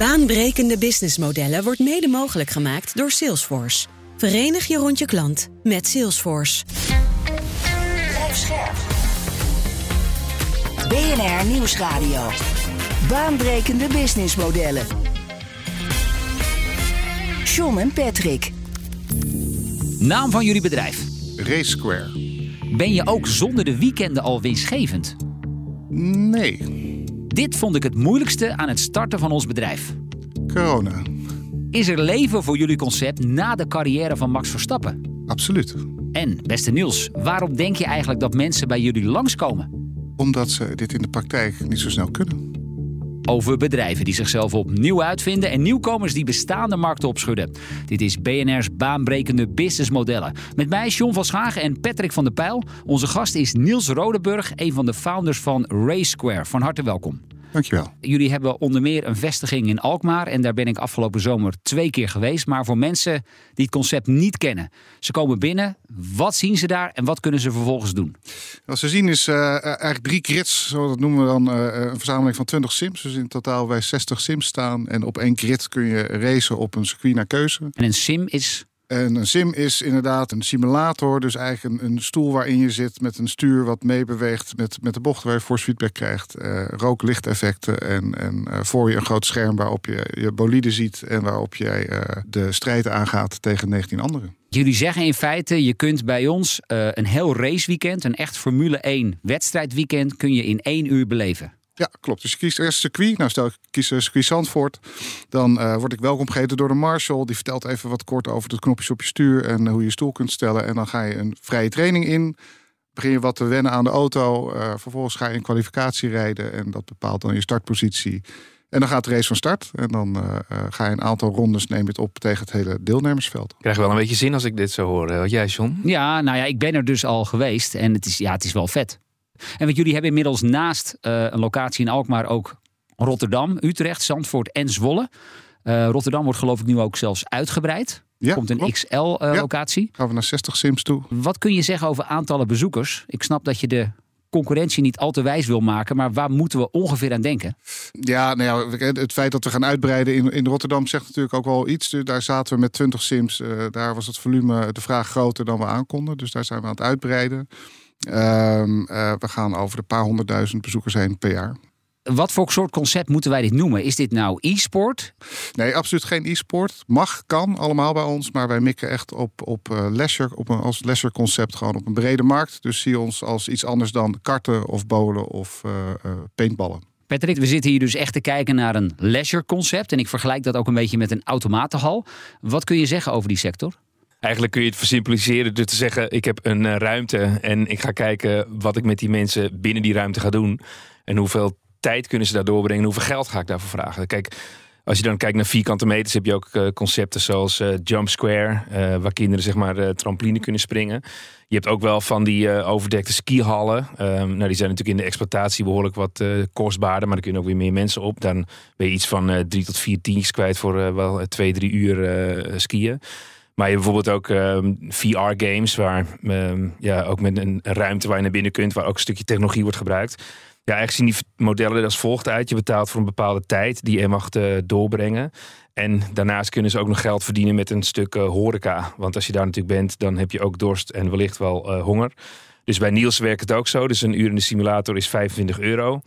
Baanbrekende businessmodellen wordt mede mogelijk gemaakt door Salesforce. Verenig je rond je klant met Salesforce. Blijf scherp. BNR Nieuwsradio. Baanbrekende businessmodellen. John en Patrick. Naam van jullie bedrijf. Race Square. Ben je ook zonder de weekenden al winstgevend? Nee, Dit vond ik het moeilijkste aan het starten van ons bedrijf. corona. Is er leven voor jullie concept na de carrière van Max Verstappen? Absoluut. En, beste Niels, waarom denk je eigenlijk dat mensen bij jullie langskomen? Omdat ze dit in de praktijk niet zo snel kunnen. Over bedrijven die zichzelf opnieuw uitvinden en nieuwkomers die bestaande markten opschudden. Dit is BNR's baanbrekende businessmodellen. Met mij John van Schagen en Patrick van der Pijl. Onze gast is Niels Rodeburg, een van de founders van Race Square. Van harte welkom. Dankjewel. Jullie hebben onder meer een vestiging in Alkmaar en daar ben ik afgelopen zomer twee keer geweest. Maar voor mensen die het concept niet kennen, ze komen binnen. Wat zien ze daar en wat kunnen ze vervolgens doen? Wat ze zien is eh, eigenlijk drie grids, zo dat noemen we dan eh, een verzameling van 20 sims. Dus in totaal bij 60 sims staan. En op één grid kun je racen op een circuit naar keuze. En een sim is En een sim is inderdaad een simulator. Dus eigenlijk een, stoel waarin je zit met een stuur wat meebeweegt met, met de bocht waar je force feedback krijgt. eh rook-lichteffecten en, en eh, voor je een groot scherm waarop je je bolide ziet en waarop jij eh, de strijd aangaat tegen 19 anderen. Jullie zeggen in feite, je kunt bij ons een heel raceweekend, een echt Formule 1 wedstrijdweekend, kun je in één uur beleven. Ja, klopt. Dus je kiest eerst circuit. Nou, stel ik kies een circuit Zandvoort. Dan eh, word ik welkom geheten door de marshal. Die vertelt even wat kort over de knopjes op je stuur en hoe je je stoel kunt stellen. En dan ga je een vrije training in. Begin je wat te wennen aan de auto. Eh, vervolgens ga je een kwalificatie rijden. En dat bepaalt dan je startpositie. En dan gaat de race van start. En dan eh, eh, ga je een aantal rondes neem je het op tegen het hele deelnemersveld. Ik krijg wel een beetje zin als ik dit zo hoor. Wat jij, John? Ja, nou ja, ik ben er dus al geweest en het is, ja, het is wel vet. En want jullie hebben inmiddels naast eh, een locatie in Alkmaar ook Rotterdam, Utrecht, Zandvoort en Zwolle. Eh, Rotterdam wordt geloof ik nu ook zelfs uitgebreid. Ja, Komt een. XL-locatie. Gaan we naar 60 sims toe. Wat kun je zeggen over aantallen bezoekers? Ik snap dat je de concurrentie niet al te wijs wil maken, maar waar moeten we ongeveer aan denken? Ja, nou ja, het feit dat we gaan uitbreiden in, in Rotterdam zegt natuurlijk ook wel iets. Dus Daar zaten we met 20 sims. eh, daar was het volume, de vraag groter dan we aankonden. Dus daar zijn we aan het uitbreiden. Ehm, eh, we gaan over de paar honderdduizend bezoekers heen per jaar. Wat voor soort concept moeten wij dit noemen? Is dit nou e-sport? Nee, absoluut geen e-sport. Mag, kan allemaal bij ons. Maar wij mikken echt op, op eh, leisure, op een, als leisure concept. Gewoon op een brede markt. Dus zie ons als iets anders dan karten of bowlen of eh, paintballen. Patrick, we zitten hier dus echt te kijken naar een leisure concept. En ik vergelijk dat ook een beetje met een automatenhal. Wat kun je zeggen over die sector? Eigenlijk kun je het versimpliceren door te zeggen: ik heb een eh, ruimte en ik ga kijken wat ik met die mensen binnen die ruimte ga doen. En hoeveel tijd kunnen ze daar doorbrengen en hoeveel geld ga ik daarvoor vragen. Kijk, als je dan kijkt naar vierkante meters, heb je ook eh, concepten zoals eh, Jump Square, waar kinderen zeg maar trampoline kunnen springen. Je hebt ook wel van die overdekte skihallen. Ehm, nou, die zijn natuurlijk in de exploitatie behoorlijk wat kostbaarder, maar er kunnen ook weer meer mensen op. Dan ben je iets van drie tot vier tientjes kwijt voor wel twee, drie uur skiën. Maar je hebt bijvoorbeeld ook ehm, VR-games, waar ehm, ja, ook met een ruimte waar je naar binnen kunt, waar ook een stukje technologie wordt gebruikt. Ja, eigenlijk zien die modellen er als volgt uit. Je betaalt voor een bepaalde tijd die je mag eh, doorbrengen. En daarnaast kunnen ze ook nog geld verdienen met een stuk eh, horeca. Want als je daar natuurlijk bent, dan heb je ook dorst en wellicht wel eh, honger. Dus bij Niels werkt het ook zo. Dus een uur in de simulator is 25 euro.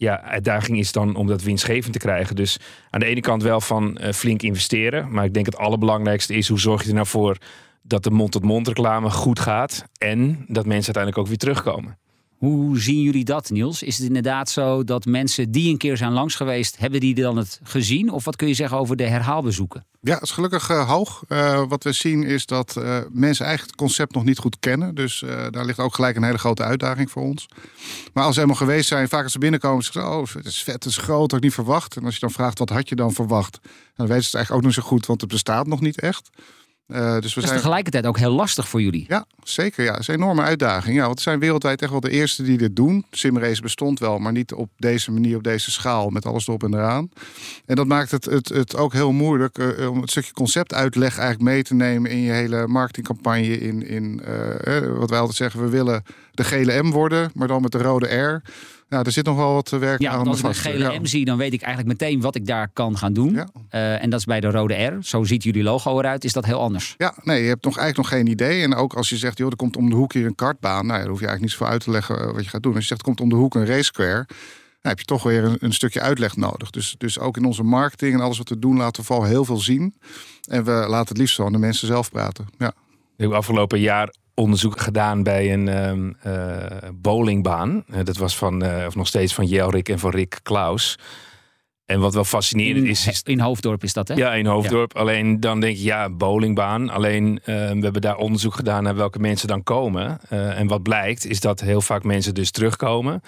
Ja, uitdaging is dan om dat winstgevend te krijgen. Dus aan de ene kant wel van eh, flink investeren. Maar ik denk het allerbelangrijkste is hoe zorg je er nou voor dat de mond-tot-mond reclame goed gaat. En dat mensen uiteindelijk ook weer terugkomen. Hoe zien jullie dat, Niels? Is het inderdaad zo dat mensen die een keer zijn langs geweest, hebben die dan het gezien? Of wat kun je zeggen over de herhaalbezoeken? Ja, het is gelukkig eh, hoog. Eh, wat we zien is dat eh, mensen eigenlijk het concept nog niet goed kennen. Dus daar ligt ook gelijk een hele grote uitdaging voor ons. Maar als ze helemaal geweest zijn, vaak als ze binnenkomen, zeggen ze: Oh, het is vet, het is groot, had ik niet verwacht. En als je dan vraagt, wat had je dan verwacht? Dan weten ze het eigenlijk ook niet zo goed, want het bestaat nog niet echt. Eh, dus we Dat is zijn. tegelijkertijd ook heel lastig voor jullie. Ja, zeker. Ja, het is een enorme uitdaging. Ja, want we zijn wereldwijd echt wel de eerste die dit doen. Simrace bestond wel, maar niet op deze manier, op deze schaal, met alles erop en eraan. En dat maakt het, het, het ook heel moeilijk eh, om het stukje conceptuitleg eigenlijk mee te nemen in je hele marketingcampagne. In, in eh, wat wij altijd zeggen, we willen de gele M worden, maar dan met de rode R. Ja, er zit nog wel wat werk Ja, aan als ik een gele ja. M zie, dan weet ik eigenlijk meteen wat ik daar kan gaan doen. Ja. Eh, en dat is bij de rode R. Zo ziet jullie logo eruit. Is dat heel anders? Ja, nee, je hebt nog eigenlijk nog geen idee. En ook als je zegt, joh, er komt om de hoek hier een kartbaan. Nou ja, dan hoef je eigenlijk niet zoveel uit te leggen eh, wat je gaat doen. Als je zegt, er komt om de hoek een race square. Dan heb je toch weer een, een stukje uitleg nodig. Dus, dus ook in onze marketing en alles wat we doen, laten we vooral heel veel zien. En we laten het liefst van de mensen zelf praten. Ja. Ik heb afgelopen jaar onderzoek gedaan bij een ehm, eh, bowlingbaan. Eh, dat was van, eh, of nog steeds van Jelrik en van Rick Klaus. En wat wel fascinerend In, is, is in Hoofddorp is dat, hè? Ja, in Hoofddorp. Alleen dan denk je, ja, bowlingbaan. Alleen eh, we hebben daar onderzoek gedaan naar welke mensen dan komen. En wat blijkt, is dat heel vaak mensen dus terugkomen.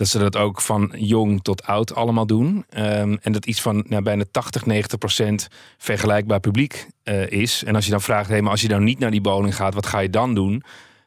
Dat ze dat ook van jong tot oud allemaal doen. Ehm, en dat iets van nou, bijna 80, 90 procent vergelijkbaar publiek eh, is. En als je dan vraagt, hey, maar als je dan niet naar die bowling gaat, wat ga je dan doen? Dan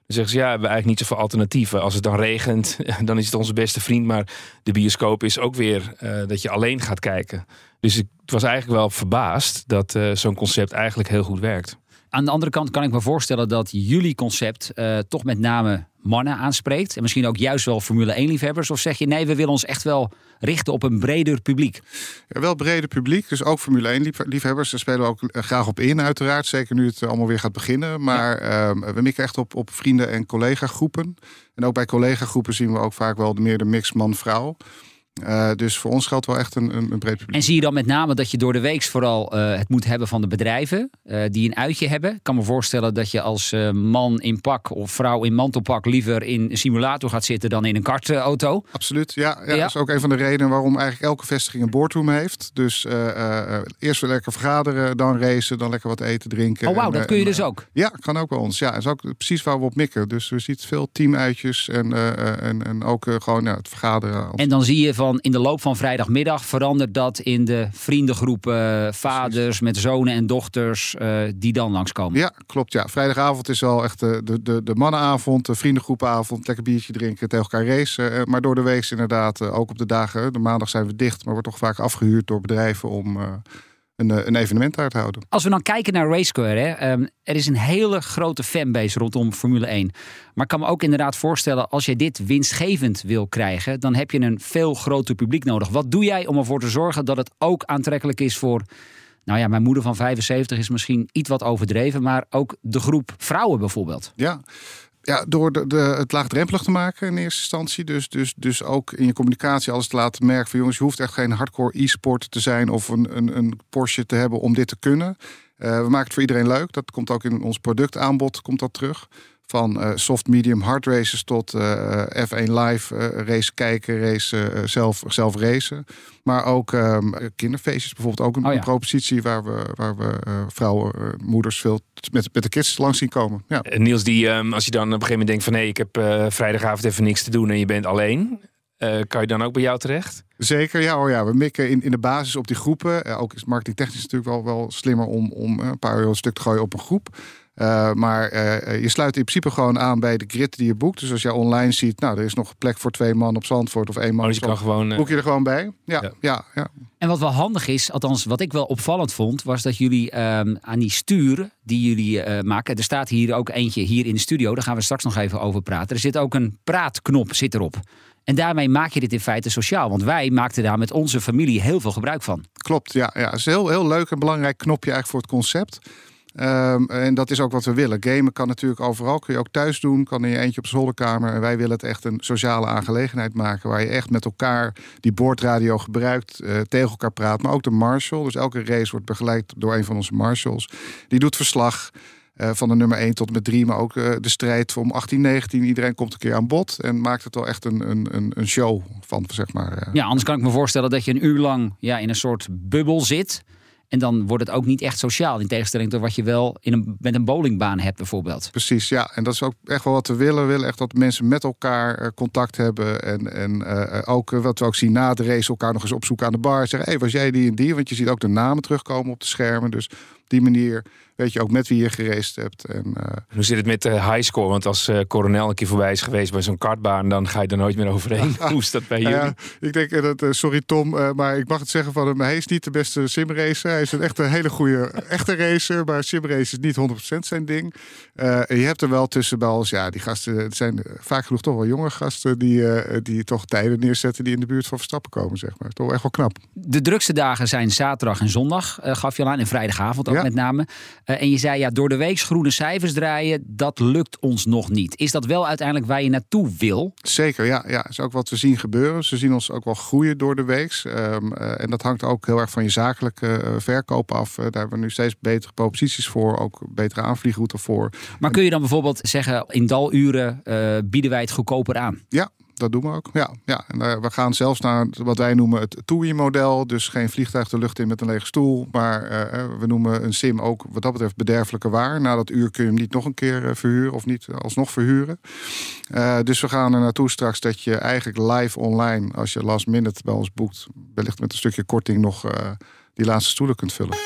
zeggen ze, ja, we hebben eigenlijk niet zoveel alternatieven. Als het dan regent, dan is het onze beste vriend. Maar de bioscoop is ook weer eh, dat je alleen gaat kijken. Dus ik was eigenlijk wel verbaasd dat eh, zo'n concept eigenlijk heel goed werkt. Aan de andere kant kan ik me voorstellen dat jullie concept eh, toch met name mannen aanspreekt. En misschien ook juist wel Formule 1 liefhebbers. Of zeg je nee, we willen ons echt wel richten op een breder publiek. Ja, wel breder publiek, dus ook Formule 1 lief- liefhebbers. Daar spelen we ook eh, graag op in, uiteraard. Zeker nu het eh, allemaal weer gaat beginnen. Maar ehm, we mikken echt op, op vrienden- en collega-groepen. En ook bij collega-groepen zien we ook vaak wel meer de mix man-vrouw. Eh, dus voor ons geldt wel echt een, een, breed publiek. En zie je dan met name dat je door de weeks vooral eh, het moet hebben van de bedrijven eh, die een uitje hebben. Ik kan me voorstellen dat je als man in pak of vrouw in mantelpak liever in een simulator gaat zitten dan in een kartauto. Absoluut, ja, ja, Ja. Dat is ook een van de redenen waarom eigenlijk elke vestiging een boardroom heeft. Dus eerst weer lekker vergaderen, dan racen, dan lekker wat eten, drinken. Oh wauw, dat kun je en, dus ook. Ja, kan ook bij ons. Ja, dat is ook precies waar we op mikken. Dus we zien veel teamuitjes en, en, en ook gewoon ja, het vergaderen. En dan zie je van in de loop van vrijdagmiddag verandert dat in de vriendengroep eh, vaders met zonen en dochters eh, die dan langskomen. Ja, klopt. Ja. Vrijdagavond is wel echt de, de, de, mannenavond, de vriendengroepenavond, lekker biertje drinken, tegen elkaar racen. Eh, Maar door de week inderdaad, ook op de dagen, de maandag zijn we dicht, maar wordt toch vaak afgehuurd door bedrijven om een, eh, een evenement daar te houden. Als we dan kijken naar Racecore, hè, ehm, er is een hele grote fanbase rondom Formule 1. Maar ik kan me ook inderdaad voorstellen, als je dit winstgevend wil krijgen, dan heb je een veel groter publiek nodig. Wat doe jij om ervoor te zorgen dat het ook aantrekkelijk is voor. Nou ja, mijn moeder van 75 is misschien iets wat overdreven, maar ook de groep vrouwen bijvoorbeeld. Ja. Ja, door de, de, het laagdrempelig te maken in eerste instantie. Dus, dus, dus ook in je communicatie alles te laten merken van jongens, je hoeft echt geen hardcore e-sport te zijn of een, een, een Porsche te hebben om dit te kunnen. Eh, we maken het voor iedereen leuk. Dat komt ook in ons productaanbod komt dat terug. Van eh, soft, medium, hard races tot eh, F1 live eh, race kijken, race eh, zelf, zelf racen. Maar ook ehm, kinderfeestjes bijvoorbeeld ook een, Oh ja. een propositie waar we, waar we eh, vrouwen, eh, moeders veel met, met de kids langs zien komen. Ja. En Niels, die, ehm, als je dan op een gegeven moment denkt van... hé, ik heb eh, vrijdagavond even niks te doen en je bent alleen... eh, kan je dan ook bij jou terecht? Zeker, ja, hoor, ja. We mikken in, in de basis op die groepen. Eh, ook is marketingtechnisch natuurlijk wel, wel slimmer om, om eh, een paar euro een stuk te gooien op een groep. Eh, maar eh, je sluit in principe gewoon aan bij de grid die je boekt. Dus als jij online ziet, nou, er is nog plek voor twee man op Zandvoort of één man Oh, dus je kan gewoon... eh, Boek je er gewoon bij? Ja, Ja. ja. ja, En wat wel handig is, althans wat ik wel opvallend vond, was dat jullie ehm, aan die sturen die jullie eh, maken. Er staat hier ook eentje hier in de studio, daar gaan we straks nog even over praten. Er zit ook een praatknop zit erop. En daarmee maak je dit in feite sociaal. Want wij maakten daar met onze familie heel veel gebruik van. Klopt, ja. ja. Het is een heel, heel leuk en belangrijk knopje eigenlijk voor het concept. Ehm, en dat is ook wat we willen. Gamen kan natuurlijk overal. Kun je ook thuis doen. Kan in je eentje op zolderkamer. En wij willen het echt een sociale aangelegenheid maken. Waar je echt met elkaar die boordradio gebruikt. eh, tegen elkaar praat. Maar ook de marshal. Dus elke race wordt begeleid door een van onze marshals. Die doet verslag. eh, van de nummer 1 tot met 3, maar ook eh, de strijd om 18, 19. Iedereen komt een keer aan bod en maakt het wel echt een, een, een, show van, zeg maar. Ja, anders kan ik me voorstellen dat je een uur lang ja, in een soort bubbel zit. En dan wordt het ook niet echt sociaal. In tegenstelling tot wat je wel in een, met een bowlingbaan hebt bijvoorbeeld. Precies, ja. En dat is ook echt wel wat we willen. We willen echt dat mensen met elkaar eh, contact hebben. En, en eh, ook eh, wat we ook zien na de race, elkaar nog eens opzoeken aan de bar. Zeggen, hé, hey, was jij die en die? Want je ziet ook de namen terugkomen op de schermen. Dus die manier weet je ook met wie je geraced hebt. En, uh, Hoe zit het met de highscore? Want als uh, Coronel een keer voorbij is geweest bij zo'n kartbaan, dan ga je er nooit meer overheen. Hoe is dat bij jullie? Ja, ik denk dat, uh, sorry Tom, maar ik mag het zeggen van hem. Hij is niet de beste simracer. Hij is een echt een hele goede echte racer, maar simrace is niet 100% zijn ding. je hebt er wel tussen bij ja, die gasten het zijn vaak genoeg toch wel jonge gasten die, die toch tijden neerzetten die in de buurt van Verstappen komen, zeg maar. Toch echt wel knap. De drukste dagen zijn zaterdag en zondag, gaf je al aan, en vrijdagavond ook met name. Uh, en je zei ja, door de week groene cijfers draaien, dat lukt ons nog niet. Is dat wel uiteindelijk waar je naartoe wil? Zeker, ja. ja. Is ook wat we zien gebeuren. Ze zien ons ook wel groeien door de week. Um, uh, en dat hangt ook heel erg van je zakelijke uh, verkoop af. daar hebben we nu steeds betere proposities voor, ook betere aanvliegroute voor. Maar kun je dan bijvoorbeeld zeggen, in daluren bieden wij het goedkoper aan? Ja, dat doen we ook. Ja, ja. En uh, we gaan zelfs naar wat wij noemen het TUI-model. Dus geen vliegtuig de lucht in met een lege stoel. Maar uh, we noemen een sim ook wat dat betreft bederfelijke waar. Na dat uur kun je hem niet nog een keer verhuren of niet alsnog verhuren. dus we gaan er naartoe straks dat je eigenlijk live online, als je last minute bij ons boekt, wellicht met een stukje korting nog die laatste stoelen kunt vullen.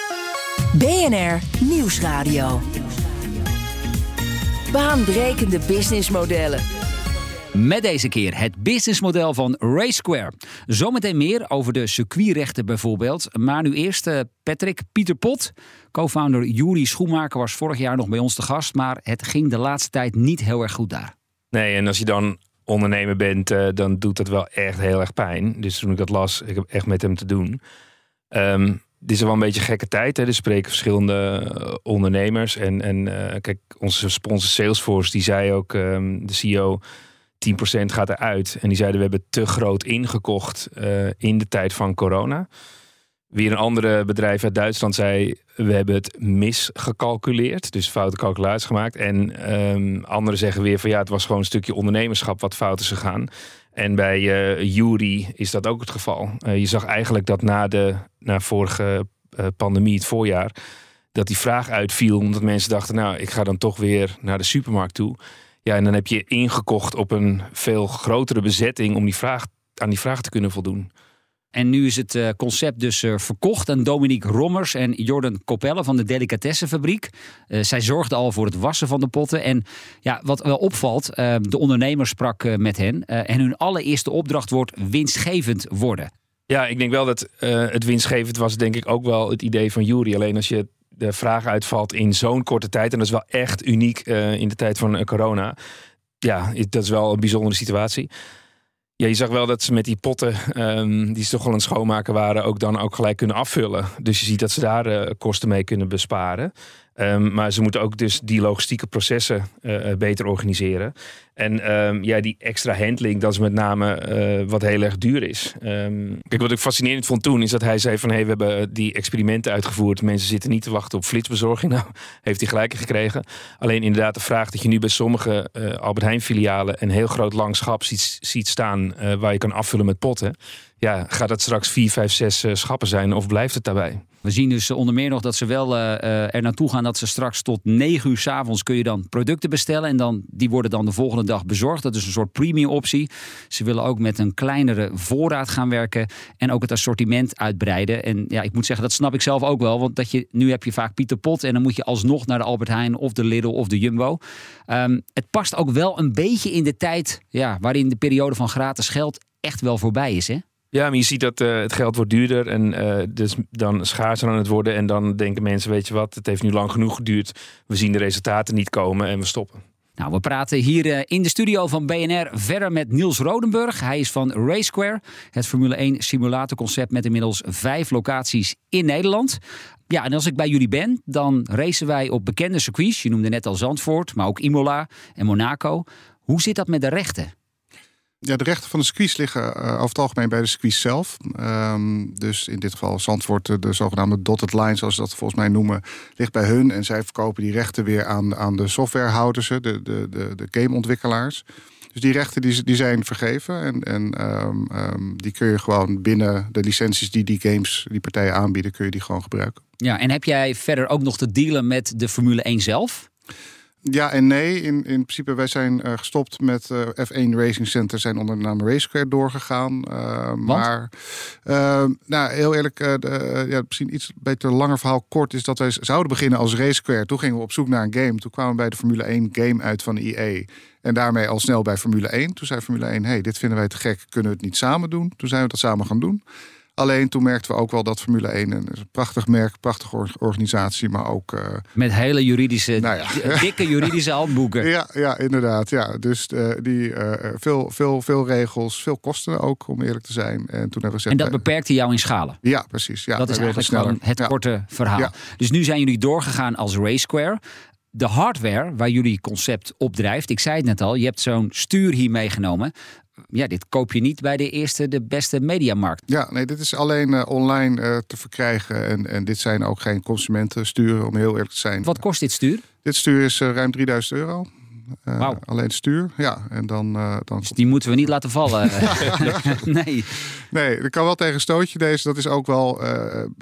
BNR Nieuwsradio. Baanbrekende businessmodellen. Met deze keer het businessmodel van Race Square. Zometeen meer over de circuitrechten bijvoorbeeld. Maar nu eerst uh, Patrick Pieter Pot. Co-founder Juri Schoenmaker was vorig jaar nog bij ons te gast. Maar het ging de laatste tijd niet heel erg goed daar. Nee, en als je dan ondernemer bent, uh, dan doet dat wel echt heel erg pijn. Dus toen ik dat las, ik heb echt met hem te doen. Um, dit is wel een beetje gekke tijd. Hè? Er spreken verschillende uh, ondernemers. En, en kijk, onze sponsor Salesforce, die zei ook, um, de CEO 10% gaat eruit. En die zeiden we hebben te groot ingekocht uh, in de tijd van corona. Weer een andere bedrijf uit Duitsland zei we hebben het misgecalculeerd. Dus foute calculaties gemaakt. En um, anderen zeggen weer van ja het was gewoon een stukje ondernemerschap wat fout is gegaan. En bij uh, Jury is dat ook het geval. Uh, je zag eigenlijk dat na de na vorige pandemie, het voorjaar, dat die vraag uitviel. Omdat mensen dachten, nou, ik ga dan toch weer naar de supermarkt toe. Ja, en dan heb je ingekocht op een veel grotere bezetting om die vraag, aan die vraag te kunnen voldoen. En nu is het uh, concept dus uh, verkocht aan Dominique Rommers en Jordan Coppelle van de Delicatessenfabriek. Uh, zij zorgden al voor het wassen van de potten. En ja, wat wel opvalt, de ondernemer sprak met hen. en hun allereerste opdracht wordt winstgevend worden. Ja, ik denk wel dat het winstgevend was, denk ik ook wel het idee van Jury. Alleen als je de vraag uitvalt in zo'n korte tijd. En dat is wel echt uniek uh, in de tijd van uh, corona. Ja, dat is wel een bijzondere situatie. Ja, je zag wel dat ze met die potten, um, die ze toch wel een schoonmaken waren, ook dan ook gelijk kunnen afvullen. Dus je ziet dat ze daar uh, kosten mee kunnen besparen. Um, maar ze moeten ook dus die logistieke processen uh, beter organiseren. En um, ja, die extra handling, dat is met name uh, wat heel erg duur is. Um, kijk, wat ik fascinerend vond toen, is dat hij zei van... hey, we hebben die experimenten uitgevoerd. Mensen zitten niet te wachten op flitsbezorging. Nou, heeft hij gelijk gekregen. Alleen inderdaad de vraag dat je nu bij sommige Albert Heijn filialen... een heel groot lang schap ziet, ziet staan waar je kan afvullen met potten. Ja, gaat dat straks vier, vijf, zes schappen zijn of blijft het daarbij? We zien dus onder meer nog dat ze wel uh, er naartoe gaan dat ze straks tot 9 uur s avonds kun je dan producten bestellen. En dan, die worden dan de volgende dag bezorgd. Dat is een soort premium optie. Ze willen ook met een kleinere voorraad gaan werken. En ook het assortiment uitbreiden. En ja, ik moet zeggen, dat snap ik zelf ook wel. Want dat je, nu heb je vaak Pieter Pot. En dan moet je alsnog naar de Albert Heijn of de Lidl of de Jumbo. Um, het past ook wel een beetje in de tijd ja, waarin de periode van gratis geld echt wel voorbij is. Hè? Ja, maar je ziet dat uh, het geld wordt duurder en uh, dus dan schaarser aan het worden. En dan denken mensen, weet je wat, het heeft nu lang genoeg geduurd. We zien de resultaten niet komen en we stoppen. Nou, we praten hier uh, in de studio van BNR verder met Niels Rodenburg. Hij is van Race Square, het Formule 1 simulatorconcept met inmiddels vijf locaties in Nederland. Ja, en als ik bij jullie ben, dan racen wij op bekende circuits. Je noemde net al Zandvoort, maar ook Imola en Monaco. Hoe zit dat met de rechten? Ja, de rechten van de circuits liggen uh, over het algemeen bij de circuits zelf. Um, dus in dit geval Zandvoort, de, de zogenaamde dotted line, zoals ze dat volgens mij noemen, ligt bij hun. En zij verkopen die rechten weer aan, aan de softwarehouders, de, de, de, de gameontwikkelaars. Dus die rechten die, die zijn vergeven en, en um, um, die kun je gewoon binnen de licenties die die games, die partijen aanbieden, kun je die gewoon gebruiken. Ja, en heb jij verder ook nog te dealen met de Formule 1 zelf? Ja en nee. In, in principe, wij zijn uh, gestopt met uh, F1 Racing Center, zijn onder de naam Racequare doorgegaan. Uh, maar, nou, heel eerlijk, de, ja, misschien iets beter langer verhaal kort is dat wij zouden beginnen als Racequare. Toen gingen we op zoek naar een game. Toen kwamen we bij de Formule 1 game uit van EA. En daarmee al snel bij Formule 1. Toen zei Formule 1, hey, dit vinden wij te gek, kunnen we het niet samen doen? Toen zijn we dat samen gaan doen. Alleen toen merkten we ook wel dat Formule 1 een, prachtig merk, prachtige organisatie, maar ook. Uh, Met hele juridische, nou ja. dikke juridische handboeken. Ja, ja inderdaad. Ja. Dus uh, die, uh, veel, veel, veel regels, veel kosten ook, om eerlijk te zijn. En toen hebben we gezegd. En dat beperkte jou in schalen? Ja, precies. Ja, dat is eigenlijk gewoon het ja. korte verhaal. Ja. Dus nu zijn jullie doorgegaan als Race Square de hardware waar jullie concept op drijft. Ik zei het net al, je hebt zo'n stuur hier meegenomen ja, dit koop je niet bij de eerste, de beste mediamarkt. Ja, nee, dit is alleen uh, online uh, te verkrijgen. En, en dit zijn ook geen consumentensturen, om heel eerlijk te zijn. Wat kost dit stuur? Dit stuur is uh, ruim 3000 euro. Uh, alleen stuur, ja. En dan, dan... Dus die moeten we niet laten vallen. nee. Nee, er kan wel tegen stootje deze. Dat is ook wel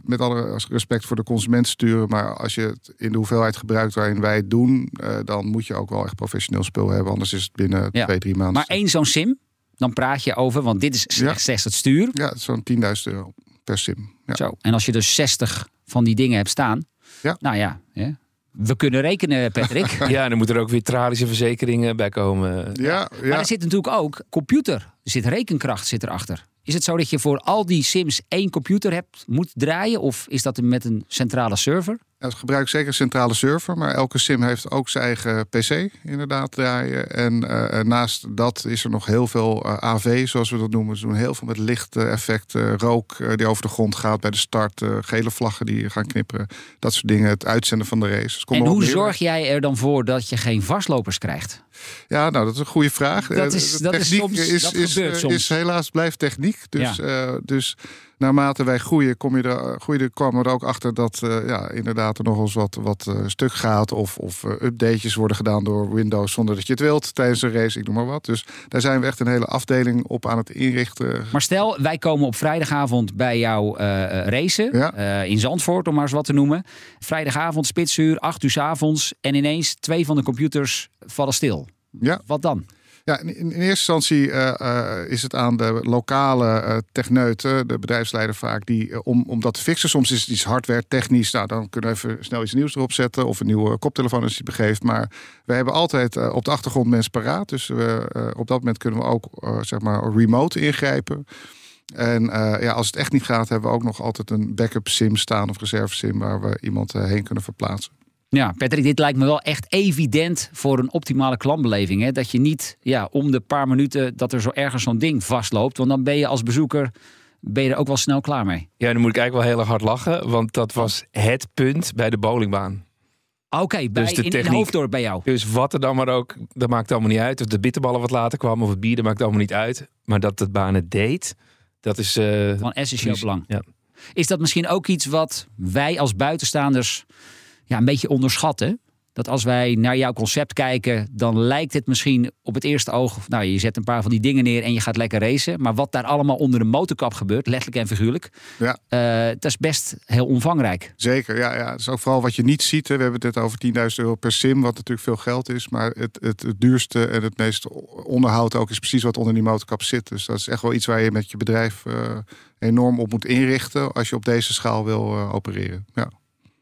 met alle respect voor de consument sturen. Maar als je het in de hoeveelheid gebruikt waarin wij het doen, dan moet je ook wel echt professioneel spul hebben. Anders is het binnen ja. twee, drie maanden. Maar één zo'n sim, dan praat je over, want dit is slechts ja. het stuur. Ja, zo'n 10.000 euro per sim. Ja. Zo, en als je dus 60 van die dingen hebt staan, ja. nou ja, ja we kunnen rekenen, Patrick. ja, dan moeten er ook weer tralische verzekeringen bij komen. Ja, ja. Maar er zit natuurlijk ook computer. Er zit rekenkracht zit erachter. Is het zo dat je voor al die sims één computer hebt, moet draaien? Of is dat met een centrale server? Het gebruikt zeker een centrale server, maar elke sim heeft ook zijn eigen PC inderdaad draaien. En uh, naast dat is er nog heel veel uh, AV, zoals we dat noemen. Ze doen heel veel met lichteffecten, rook uh, die over de grond gaat bij de start, gele vlaggen die gaan knipperen, dat soort dingen. Het uitzenden van de race. Dus en hoe zorg jij er dan voor dat je geen vastlopers krijgt? Ja, nou, dat is een goede vraag. Dat is, dat is, soms, is, dat is, soms. is helaas blijft techniek. Dus, ja. dus naarmate wij groeien, kom je er, groeien, kwamen we er ook achter dat uh, ja, inderdaad er nog eens wat, wat uh, stuk gaat. Of, of uh, updates worden gedaan door Windows zonder dat je het wilt tijdens een race, ik noem maar wat. Dus daar zijn we echt een hele afdeling op aan het inrichten. Maar stel, wij komen op vrijdagavond bij jou racen. Ja. in Zandvoort, om maar eens wat te noemen. Vrijdagavond, spitsuur, acht uur s avonds. En ineens twee van de computers vallen stil. Ja. Wat dan? Ja, in, eerste instantie uh, uh, is het aan de lokale uh, techneuten, de bedrijfsleider vaak, die, om, om dat te fixen. Soms is het iets hardware technisch. Nou, dan kunnen we even snel iets nieuws erop zetten. Of een nieuwe koptelefoon als die begeeft. Maar we hebben altijd op de achtergrond mensen paraat. Dus op dat moment kunnen we ook zeg maar remote ingrijpen. En ja, als het echt niet gaat, hebben we ook nog altijd een backup sim staan of reserve sim waar we iemand heen kunnen verplaatsen. Ja, Patrick, dit lijkt me wel echt evident voor een optimale klantbeleving. Hè? Dat je niet ja, om de paar minuten dat er zo ergens zo'n ding vastloopt. Want dan ben je als bezoeker ben je er ook wel snel klaar mee. Ja, dan moet ik eigenlijk wel heel hard lachen. Want dat was het punt bij de bowlingbaan. Oké, okay, dus in, techniek, in Hoofddorp bij jou. Dus wat er dan maar ook, dat maakt allemaal niet uit. Of de bitterballen wat later kwamen of het bier, dat maakt allemaal niet uit. Maar dat het baan het deed, dat is... Uh, Van essentieel belang. Ja. Is dat misschien ook iets wat wij als buitenstaanders ja, een beetje onderschatten. Dat als wij naar jouw concept kijken, dan lijkt het misschien op het eerste oog. Nou, je zet een paar van die dingen neer en je gaat lekker racen. Maar wat daar allemaal onder de motorkap gebeurt, letterlijk en figuurlijk, ja. Uh, dat is best heel omvangrijk. Zeker, ja, ja. Dat is ook vooral wat je niet ziet. Hè. We hebben het over 10.000 euro per sim, wat natuurlijk veel geld is. Maar het, het, het, duurste en het meest onderhoud ook is precies wat onder die motorkap zit. Dus dat is echt wel iets waar je met je bedrijf uh, enorm op moet inrichten als je op deze schaal wil uh, opereren. Ja.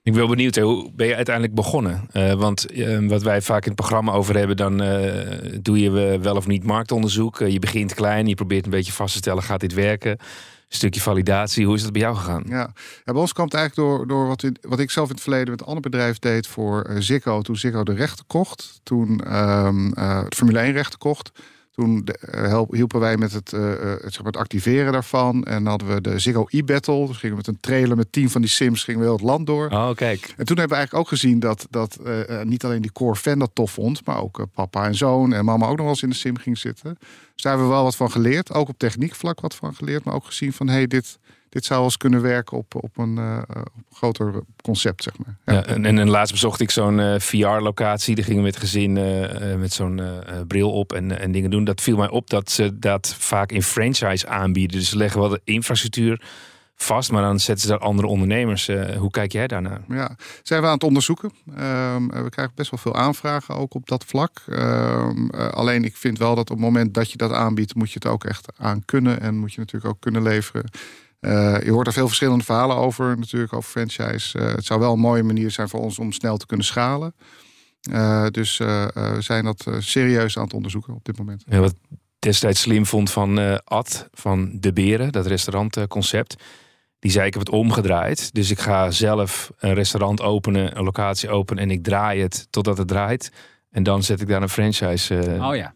Ik ben benieuwd, hoe ben je uiteindelijk begonnen? Uh, want uh, wat wij vaak in het programma over hebben, dan uh, doe je wel of niet marktonderzoek. je begint klein, je probeert een beetje vast te stellen, gaat dit werken? Een stukje validatie, hoe is dat bij jou gegaan? Ja, bij ons kwam het eigenlijk door, door wat, wat ik zelf in het verleden met een ander bedrijf deed voor Ziggo. Toen Ziggo de rechten kocht, toen um, het Formule 1 rechten kocht. Toen uh, hielpen wij met het, uh, zeg maar het activeren daarvan. En hadden we de Ziggo e-battle. Dus gingen we met een trailer met tien van die sims gingen we heel het land door. Oh, kijk. En toen hebben we eigenlijk ook gezien dat, dat uh, niet alleen die core fan dat tof vond. Maar ook papa en zoon en mama ook nog wel eens in de sim ging zitten. Dus daar hebben we wel wat van geleerd. Ook op techniekvlak wat van geleerd. Maar ook gezien van, hey, dit, dit zou eens kunnen werken op, op, een, uh, op groter concept, zeg maar. Ja. ja en, en, laatst bezocht ik zo'n uh, VR-locatie. Daar gingen we met gezin uh, met zo'n bril op en, en dingen doen. Dat viel mij op dat ze dat vaak in franchise aanbieden. Dus ze leggen wel de infrastructuur vast, maar dan zetten ze daar andere ondernemers. Hoe kijk jij daarnaar? Ja, zijn we aan het onderzoeken. Um, we krijgen best wel veel aanvragen ook op dat vlak. Um, uh, alleen ik vind wel dat op het moment dat je dat aanbiedt, moet je het ook echt aan kunnen en moet je natuurlijk ook kunnen leveren. Uh, je hoort er veel verschillende verhalen over, natuurlijk, over franchise. het zou wel een mooie manier zijn voor ons om snel te kunnen schalen. dus we zijn dat serieus aan het onderzoeken op dit moment. Ja, wat destijds slim vond van Ad, van De Beren, dat restaurantconcept die zei ik heb het omgedraaid. Dus ik ga zelf een restaurant openen, een locatie openen en ik draai het totdat het draait. En dan zet ik daar een franchise. Uh... Oh ja.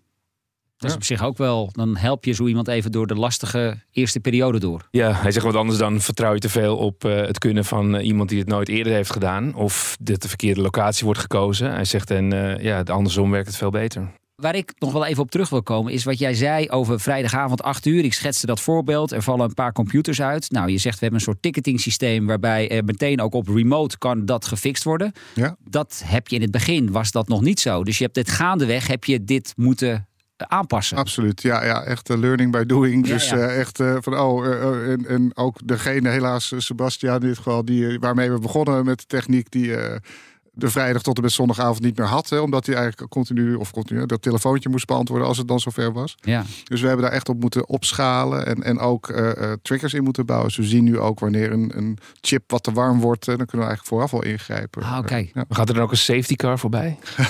Dat is op zich ook wel, dan help je zo iemand even door de lastige eerste periode door. Ja, hij zegt wat anders dan vertrouw je te veel op uh, het kunnen van uh, iemand die het nooit eerder heeft gedaan. Of dat de verkeerde locatie wordt gekozen. Hij zegt en uh, ja, andersom werkt het veel beter. Waar ik nog wel even op terug wil komen, is wat jij zei over vrijdagavond 8 uur. Ik schetste dat voorbeeld. Er vallen een paar computers uit. Nou, je zegt we hebben een soort ticketing systeem waarbij er meteen ook op remote kan dat gefixt worden. Ja. Dat heb je in het begin, was dat nog niet zo. Dus je hebt dit gaandeweg, heb je dit moeten aanpassen. Absoluut, ja, ja echt uh, learning by doing. dus uh, echt uh, van, oh, en, en ook degene, helaas Sebastian in dit geval, die, waarmee we begonnen met de techniek, die de vrijdag tot en met zondagavond niet meer had. Hè, omdat hij eigenlijk continu of continu dat telefoontje moest beantwoorden als het dan zover was. Ja. Dus we hebben daar echt op moeten opschalen en, en ook uh, uh, triggers in moeten bouwen. Dus we zien nu ook wanneer een, een chip wat te warm wordt, uh, dan kunnen we eigenlijk vooraf al ingrijpen. Ah, oké. Ja. Gaat er dan ook een safety car voorbij?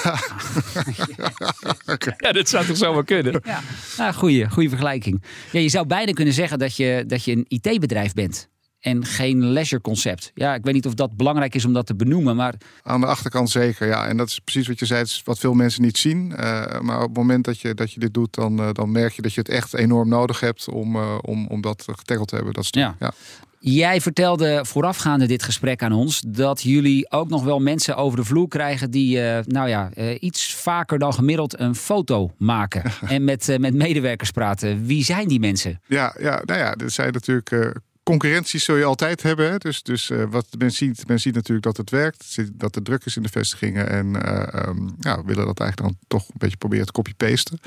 ja, dat zou toch zomaar kunnen? Ja, nou, goede, goede vergelijking. Ja, je zou bijna kunnen zeggen dat je, dat je een IT-bedrijf bent en geen leisure concept. Ja, ik weet niet of dat belangrijk is om dat te benoemen, maar... Aan de achterkant zeker, ja. En dat is precies wat je zei, is wat veel mensen niet zien. Uh, maar op het moment dat je, dat je dit doet, dan, uh, dan merk je dat je het echt enorm nodig hebt om, uh, om, om dat getackled te hebben. Dat ja. ja. Jij vertelde voorafgaande dit gesprek aan ons dat jullie ook nog wel mensen over de vloer krijgen die, nou ja, iets vaker dan gemiddeld een foto maken en met, met medewerkers praten. Wie zijn die mensen? Ja, ja nou ja, er zijn natuurlijk concurrentie zul je altijd hebben. Hè? Dus, dus uh, wat men ziet, men ziet natuurlijk dat het werkt. Dat er druk is in de vestigingen. En uh, um, ja, we willen dat eigenlijk dan toch een beetje proberen te copy-pasten.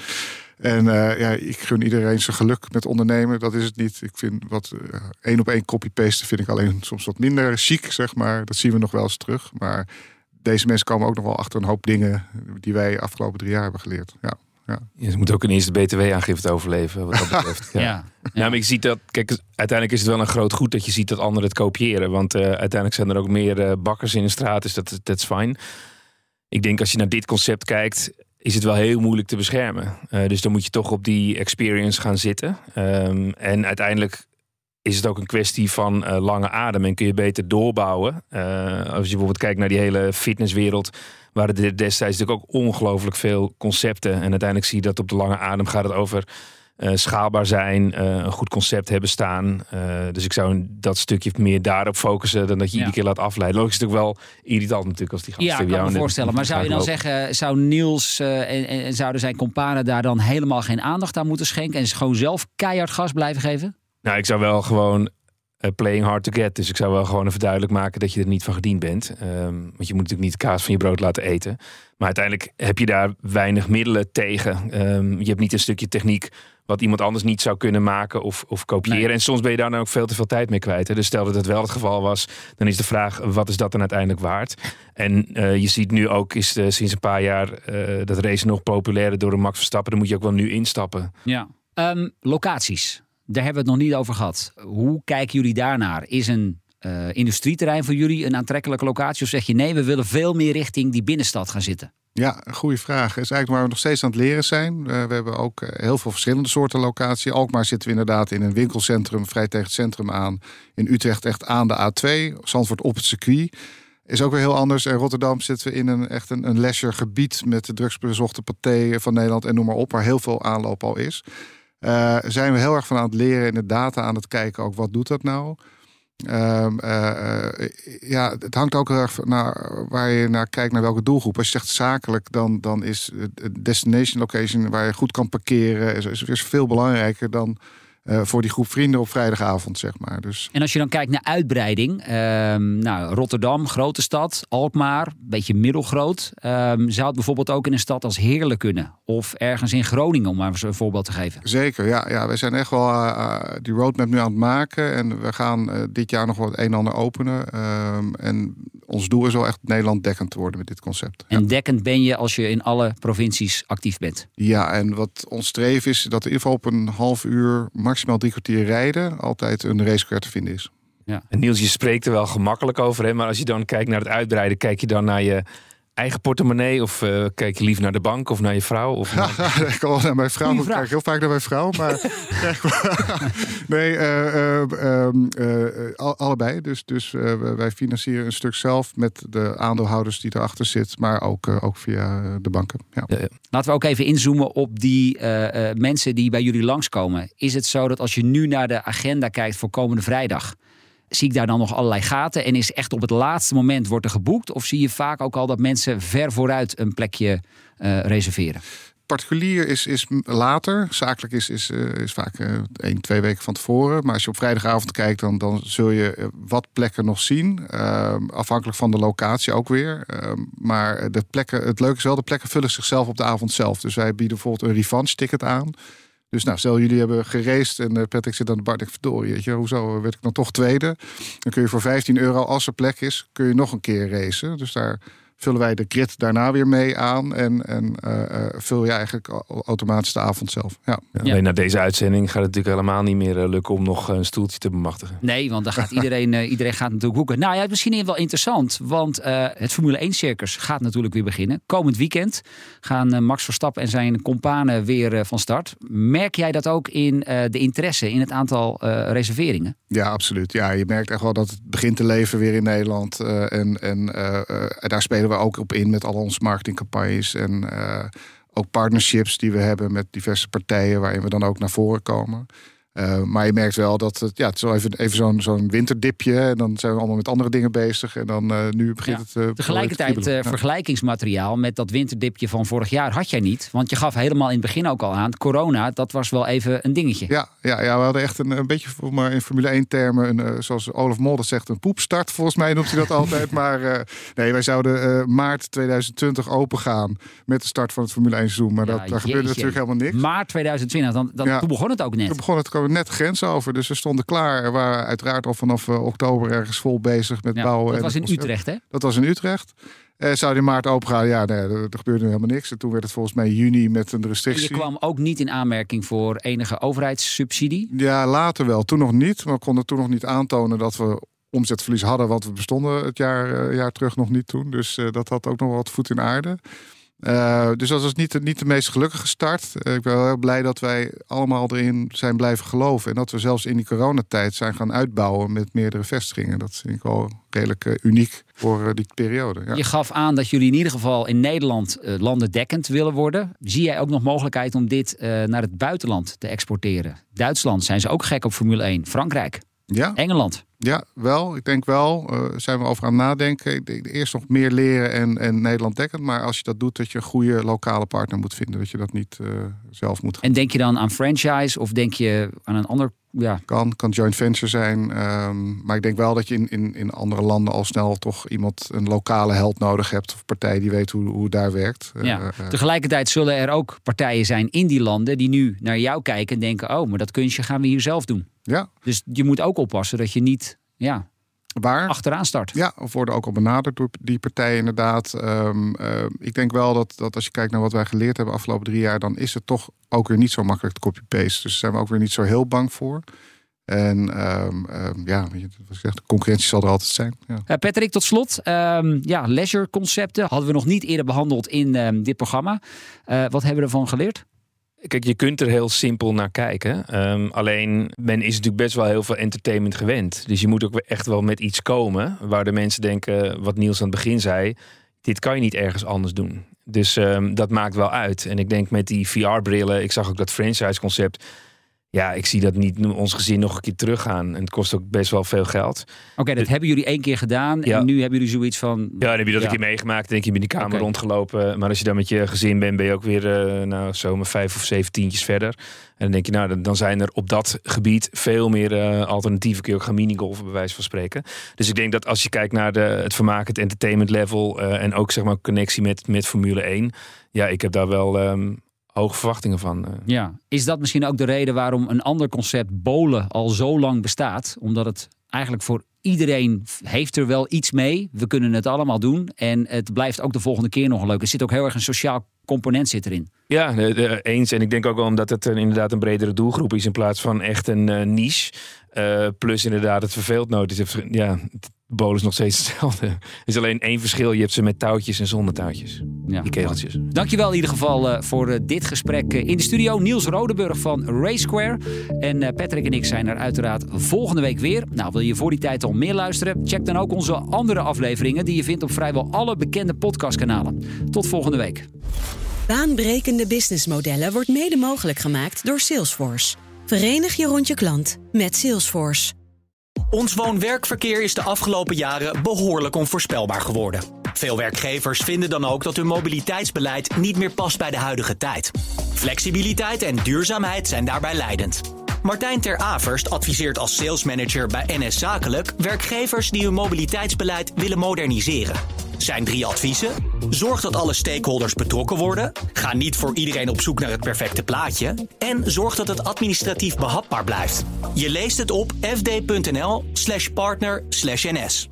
En uh, ja, ik gun iedereen zijn geluk met ondernemen. Dat is het niet. Ik vind wat één op één copy-pasten vind ik alleen soms wat minder chic, zeg maar. Dat zien we nog wel eens terug. Maar deze mensen komen ook nog wel achter een hoop dingen die wij afgelopen drie jaar hebben geleerd. Ja. Ja. ze moeten ook een eerste btw-aangifte overleven, wat dat betreft. Ja. ja. ja. maar ik zie dat, kijk, uiteindelijk is het wel een groot goed dat je ziet dat anderen het kopiëren. Want uh, uiteindelijk zijn er ook meer uh, bakkers in de straat, dus dat is fijn. Ik denk als je naar dit concept kijkt, is het wel heel moeilijk te beschermen. Uh, dus dan moet je toch op die experience gaan zitten. Um, en uiteindelijk is het ook een kwestie van uh, lange adem en kun je beter doorbouwen. Uh, als je bijvoorbeeld kijkt naar die hele fitnesswereld, waren er destijds natuurlijk ook ongelooflijk veel concepten. En uiteindelijk zie je dat op de lange adem gaat het over uh, schaalbaar zijn, een goed concept hebben staan. dus ik zou dat stukje meer daarop focussen dan dat je iedere keer laat afleiden. Logisch is natuurlijk wel irritant natuurlijk als die gasten Ja, ik kan me voorstellen. Maar zou je dan zeggen, zou Niels en, en zouden zijn companen daar dan helemaal geen aandacht aan moeten schenken en gewoon zelf keihard gas blijven geven? Nou, ik zou wel gewoon uh, playing hard to get. Dus ik zou wel gewoon even duidelijk maken dat je er niet van gediend bent. Um, want je moet natuurlijk niet kaas van je brood laten eten. Maar uiteindelijk heb je daar weinig middelen tegen. Um, je hebt niet een stukje techniek wat iemand anders niet zou kunnen maken of, of kopiëren. En soms ben je daar dan ook veel te veel tijd mee kwijt. Hè? Dus stel dat het wel het geval was, dan is de vraag: wat is dat dan uiteindelijk waard? En uh, je ziet nu ook, is uh, sinds een paar jaar uh, dat race nog populairder door een Max Verstappen. Dan moet je ook wel nu instappen. Ja. Um, locaties. Daar hebben we het nog niet over gehad. Hoe kijken jullie daarnaar? Is een uh, industrieterrein voor jullie een aantrekkelijke locatie? Of zeg je nee, we willen veel meer richting die binnenstad gaan zitten? Ja, goede vraag. Is eigenlijk waar we nog steeds aan het leren zijn. Uh, we hebben ook uh, heel veel verschillende soorten locaties. Alkmaar zitten we inderdaad in een winkelcentrum, vrij tegen het centrum aan. In Utrecht echt aan de A2. Zandvoort op het circuit. Is ook weer heel anders. In Rotterdam zitten we in een echt een, een leisure gebied met de drugsbezochte paté van Nederland en noem maar op, waar heel veel aanloop al is. Uh, zijn we heel erg van aan het leren in de data aan het kijken ook wat doet dat nou. Um, uh, ja, het hangt ook heel erg naar waar je naar kijkt, naar welke doelgroep. Als je zegt zakelijk, dan, dan is het destination location waar je goed kan parkeren, is veel belangrijker dan eh, voor die groep vrienden op vrijdagavond, zeg maar. Dus En als je dan kijkt naar uitbreiding, ehm, nou, Rotterdam, grote stad, Alkmaar, een beetje middelgroot. Ehm, zou het bijvoorbeeld ook in een stad als Heerlen kunnen? Of ergens in Groningen, om maar eens een voorbeeld te geven. zeker, ja, ja, wij zijn echt wel eh, eh, die roadmap nu aan het maken. En we gaan dit jaar nog wat een en ander openen. Ehm, en ons doel is wel echt Nederland dekkend te worden met dit concept. Ja. En dekkend ben je als je in alle provincies actief bent. Ja, en wat ons streven is dat er in ieder geval op een half uur, maximaal drie kwartier rijden, altijd een racecar te vinden is. En Niels, je spreekt er wel gemakkelijk over, hè? maar als je dan kijkt naar het uitbreiden, kijk je dan naar je eigen portemonnee of eh, kijk je liever naar de bank of naar je vrouw? Of naar- ik kan wel naar mijn vrouw. Ik kijk heel vaak naar mijn vrouw. Maar nee, eh, eh, ehm, eh, al- allebei. Dus, dus eh, wij financieren een stuk zelf met de aandeelhouders die erachter zitten. Maar ook, ook via de banken. Ja. Ja, ja. Laten we ook even inzoomen op die eh, eh, mensen die bij jullie langskomen. Is het zo dat als je nu naar de agenda kijkt voor komende vrijdag, zie ik daar dan nog allerlei gaten en is echt op het laatste moment wordt er geboekt? Of zie je vaak ook al dat mensen ver vooruit een plekje eh, reserveren? Particulier is, is later. Zakelijk is, is, eh, is vaak eh, één, twee weken van tevoren. Maar als je op vrijdagavond kijkt, dan, dan zul je wat plekken nog zien. Ehm, afhankelijk van de locatie ook weer. Ehm, maar de plekken, het leuke is wel, de plekken vullen zichzelf op de avond zelf. Dus wij bieden bijvoorbeeld een revanche ticket aan. Dus nou, stel jullie hebben geraced en eh, Patrick zit aan de bar. denk ik, verdorie, weet je, hoezo werd ik dan toch tweede? Dan kun je voor 15 euro, als er plek is, kun je nog een keer racen. Dus daar vullen wij de grid daarna weer mee aan. En, en eh, eh, vul je eigenlijk au- automatisch de avond zelf. Ja. Ja, Alleen na deze uitzending gaat het natuurlijk helemaal niet meer eh, lukken om nog een stoeltje te bemachtigen. Nee, want dan gaat iedereen, eh, iedereen gaat natuurlijk boeken. Nou ja, misschien wel interessant, want eh, het Formule 1 circus gaat natuurlijk weer beginnen. Komend weekend gaan Max Verstappen en zijn companen weer eh, van start. Merk jij dat ook in eh, de interesse, in het aantal eh, reserveringen? ja, absoluut. Ja, je merkt echt wel dat het begint te leven weer in Nederland. Eh, en en daar spelen we ook op in met al onze marketingcampagnes. En eh, ook partnerships die we hebben met diverse partijen waarin we dan ook naar voren komen. Eh, maar je merkt wel dat het, ja, het is wel even, even zo'n zo'n winterdipje. En dan zijn we allemaal met andere dingen bezig. En dan eh, nu begint Ja. het. eh, Tegelijkertijd te vergelijkingsmateriaal met dat winterdipje van vorig jaar had jij niet. Want je gaf helemaal in het begin ook al aan, corona, dat was wel even een dingetje. Ja, ja, ja, we hadden echt een, een beetje, voor maar in Formule 1 termen, een, zoals Olaf Molder zegt, een poepstart. Volgens mij noemt hij dat altijd. Maar nee, wij zouden maart 2020 open gaan met de start van het Formule 1 seizoen. Maar Ja, dat, daar gebeurde natuurlijk helemaal niks. Maart 2020, dan, dan, Ja. toen begon het ook net. Toen begon het net de grens over, dus we stonden klaar. We waren uiteraard al vanaf eh, oktober ergens vol bezig met Ja, bouwen. dat was in concept. Utrecht, hè? Dat was in Utrecht. Eh zou die maart open gaan? Ja, nee, er, er gebeurde helemaal niks. En toen werd het volgens mij juni met een En restrictie. je kwam ook niet in aanmerking voor enige overheidssubsidie. Ja, later wel. Toen nog niet. Maar we konden toen nog niet aantonen dat we omzetverlies hadden. Want we bestonden het jaar, eh, jaar terug nog niet toen. Dus eh, dat had ook nog wat voet in aarde. Eh, dus dat was niet de, niet de meest gelukkige start. Eh, ik ben wel heel blij dat wij allemaal erin zijn blijven geloven. En dat we zelfs in die coronatijd zijn gaan uitbouwen met meerdere vestigingen. Dat vind ik wel redelijk eh, uniek voor die periode. Ja. Je gaf aan dat jullie in ieder geval in Nederland landendekkend willen worden. Zie jij ook nog mogelijkheid om dit naar het buitenland te exporteren? Duitsland zijn ze ook gek op Formule 1. Frankrijk, ja, Engeland. Ja, wel. Ik denk wel. eh zijn we over aan het nadenken. Ik denk eerst nog meer leren en, en Nederland dekkend. Maar als je dat doet, dat je een goede lokale partner moet vinden. Dat je dat niet eh, zelf moet gaan. En denk je dan aan franchise of denk je aan een ander... Ja, Kan, kan joint venture zijn. ehm, maar ik denk wel dat je in, in, in andere landen al snel toch iemand, een lokale held nodig hebt. Of partij die weet hoe, hoe het daar werkt. Eh, ja. eh, Tegelijkertijd zullen er ook partijen zijn in die landen die nu naar jou kijken en denken... oh, maar dat kunstje gaan we hier zelf doen. ja, Dus je moet ook oppassen dat je niet ja, waar? achteraan start. Ja, of worden ook al benaderd door die partijen inderdaad. Ehm, eh, ik denk wel dat, dat als je kijkt naar wat wij geleerd hebben de afgelopen drie jaar... dan is het toch ook weer niet zo makkelijk te copy-paste. Dus daar zijn we ook weer niet zo heel bang voor. En ehm, ehm, ja, wat ik zeg, de concurrentie zal er altijd zijn. Ja. Eh, Patrick, tot slot. ja, leisure concepten hadden we nog niet eerder behandeld in dit programma. Eh, wat hebben we ervan geleerd? Kijk, je kunt er heel simpel naar kijken. Ehm, alleen, men is natuurlijk best wel heel veel entertainment gewend. Dus je moet ook echt wel met iets komen waar de mensen denken, wat Niels aan het begin zei, dit kan je niet ergens anders doen. Dus ehm, dat maakt wel uit. En ik denk met die VR-brillen, ik zag ook dat franchise-concept. Ja, ik zie dat niet ons gezin nog een keer teruggaan. En het kost ook best wel veel geld. Oké, dat hebben jullie één keer gedaan. Ja. En nu hebben jullie zoiets van... Ja, dan heb je dat Ja. een keer meegemaakt. Denk je in die kamer rondgelopen. Maar als je dan met je gezin bent, ben je ook weer eh nou, zo maar vijf of zeven tientjes verder. En dan denk je, nou, dan- dan zijn er op dat gebied veel meer eh, alternatieven. Kun je ook gaan minigolfen, bij wijze van spreken. Dus ik denk dat als je kijkt naar de, het vermaak, het entertainment level. eh, en ook zeg maar connectie met, met Formule 1. Ja, ik heb daar wel ehm, hoge verwachtingen van. eh. Ja, is dat misschien ook de reden waarom een ander concept bolen al zo lang bestaat? Omdat het eigenlijk voor iedereen heeft er wel iets mee. We kunnen het allemaal doen en het blijft ook de volgende keer nog leuk. Er zit ook heel erg een sociaal component zit erin. Ja, de- de- eens. En ik denk ook wel omdat het een, inderdaad een bredere doelgroep is in plaats van echt een eh, niche. Eh, plus inderdaad, het verveelt nooit. Het- ja, het bol is nog steeds hetzelfde. Er is alleen één verschil. Je hebt ze met touwtjes en zonder touwtjes. Ja. Die kegeltjes. Dankjewel in ieder geval eh, voor eh, dit gesprek eh, in de studio. Niels Rodeburg van Race Square. En eh, Patrick en ik zijn er uiteraard volgende week weer. Nou, wil je voor die tijd al meer luisteren? Check dan ook onze andere afleveringen die je vindt op vrijwel alle bekende podcastkanalen. Tot volgende week. Baanbrekende businessmodellen wordt mede mogelijk gemaakt door Salesforce. Verenig je rond je klant met Salesforce. Ons woon-werkverkeer is de afgelopen jaren behoorlijk onvoorspelbaar geworden. Veel werkgevers vinden dan ook dat hun mobiliteitsbeleid niet meer past bij de huidige tijd. Flexibiliteit en duurzaamheid zijn daarbij leidend. Martijn Ter Averst adviseert als salesmanager bij NS Zakelijk werkgevers die hun mobiliteitsbeleid willen moderniseren. Zijn drie adviezen: zorg dat alle stakeholders betrokken worden, ga niet voor iedereen op zoek naar het perfecte plaatje en zorg dat het administratief behapbaar blijft. Je leest het op fd.nl/partner/ns.